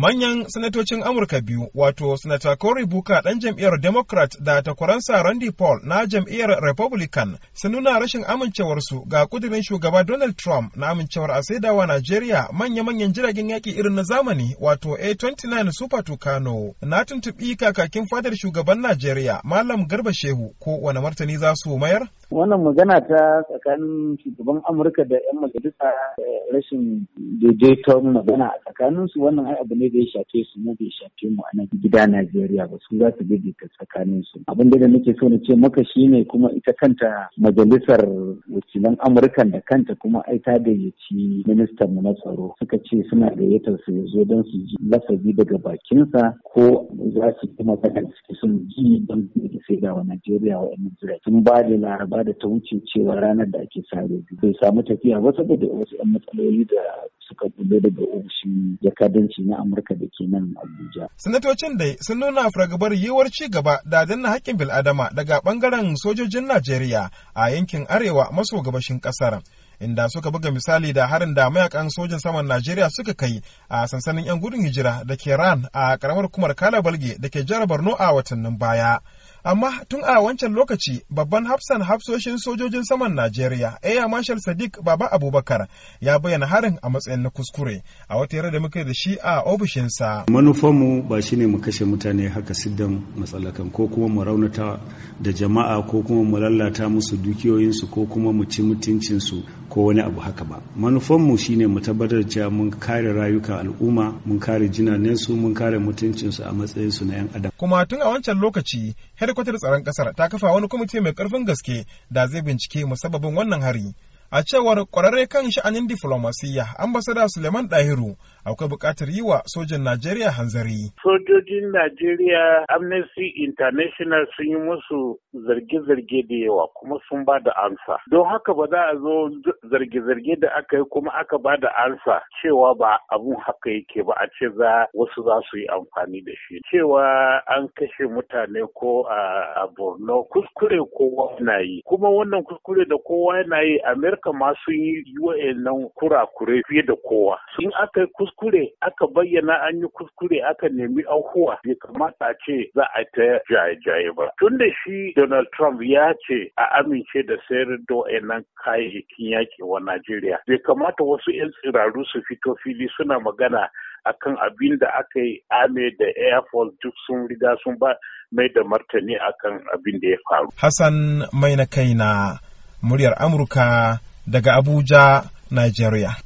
manyan sanatocin Amurka biyu wato Sanata Cory Booker ɗan jam'iyyar Democrat da takwaransa Randy Paul na jam'iyyar Republican sun nuna rashin amincewarsu ga kudirin shugaba Donald Trump na amincewar a saidawa Najeriya manya-manyan jiragen yaƙi irin na zamani wato A29 Super Tucano. Na tuntuɓi kakakin fadar shugaban Najeriya Malam Garba Shehu ko wani martani za su mayar? Wannan magana ta tsakanin shugaban Amurka da 'yan majalisa rashin daidaiton magana a tsakaninsu wannan ai abu ne da ya shafe su mu bai shafe mu a nan gida Najeriya ba su za su daidaita tsakaninsu. Abin da nake so na ce maka shine kuma ita kanta majalisar wakilan Amurkan da kanta kuma ai ta gayyaci ministan mu na tsaro suka ce suna gayyatar su ya zo don su ji lafazi daga bakinsa ko za su yi magana da suke son ji don da sai ga wa Najeriya wa'annan jirai. Tun ba da laraba da ta wuce cewa ranar da ake sare bai samu tafiya ba saboda wasu 'yan matsaloli da suka bulle daga ofishin jakadanci na Amurka da ke nan Abuja. Sanatocin dai sun nuna fargabar yiwuwar ci gaba da danna haƙƙin bil'adama daga ɓangaren sojojin Najeriya a yankin arewa maso gabashin ƙasar. Inda suka buga misali da harin da mayaƙan sojin saman Najeriya suka kai a sansanin 'yan gudun hijira da ke ran a karamar kumar Kala Balge da ke jihar Borno a watannin baya. Amma tun a wancan lokaci babban hafsan hafsoshin sojojin saman Najeriya, Air Marshal Sadiq Baba Abubakar ya bayyana harin a matsayin na kuskure a wata yare da muka da shi a ofishinsa. Manufanmu ba shine mu kashe mutane haka siddan matsalakan ko kuma mu raunata da jama'a ko kuma mu lalata musu dukiyoyinsu ko kuma mu ci mutuncinsu ko wani abu haka ba. Manufanmu shine mu tabbatar cewa mun kare rayukan al'umma, mun kare jinanensu, mun kare mutuncinsu a matsayinsu na 'yan adam. Kuma tun a wancan lokaci, hedkwatar tsaron ƙasar ta kafa wani kwamiti mai ƙarfin gaske da zai bincike musabbabin wannan hari a cewar kwararre kan sha'anin diflomasiyya ambasada suleiman dahiru akwai buƙatar yi wa sojin najeriya hanzari. Sojojin najeriya amnesty international sun yi musu zarge-zarge da yawa kuma sun ba da ansa. Don haka ba za a zo zarge-zarge da aka yi kuma aka ba da ansa cewa ba abun haka yake ba a ce za wasu za su yi amfani da shi. Cewa an kashe mutane ko a borno kuskure kowa na yi. Kuma wannan kuskure da kowa yana yi ma sun yi wa'annan kurakure fiye da kowa. In aka yi kuskure aka bayyana an yi kuskure aka nemi ahuwa bai kamata a ce za a ta jaye-jaye ba. Tun da shi donald trump ya ce a amince da sayar da wa'annan kayayyakin yaƙi wa najeriya. Bai kamata wasu 'yan tsiraru su fito fili suna magana akan abin da aka yi ame da air force duk sun riga sun ba mai da martani akan abin da ya faru. Hassan mai na kaina muryar amurka daga abuja nigeria.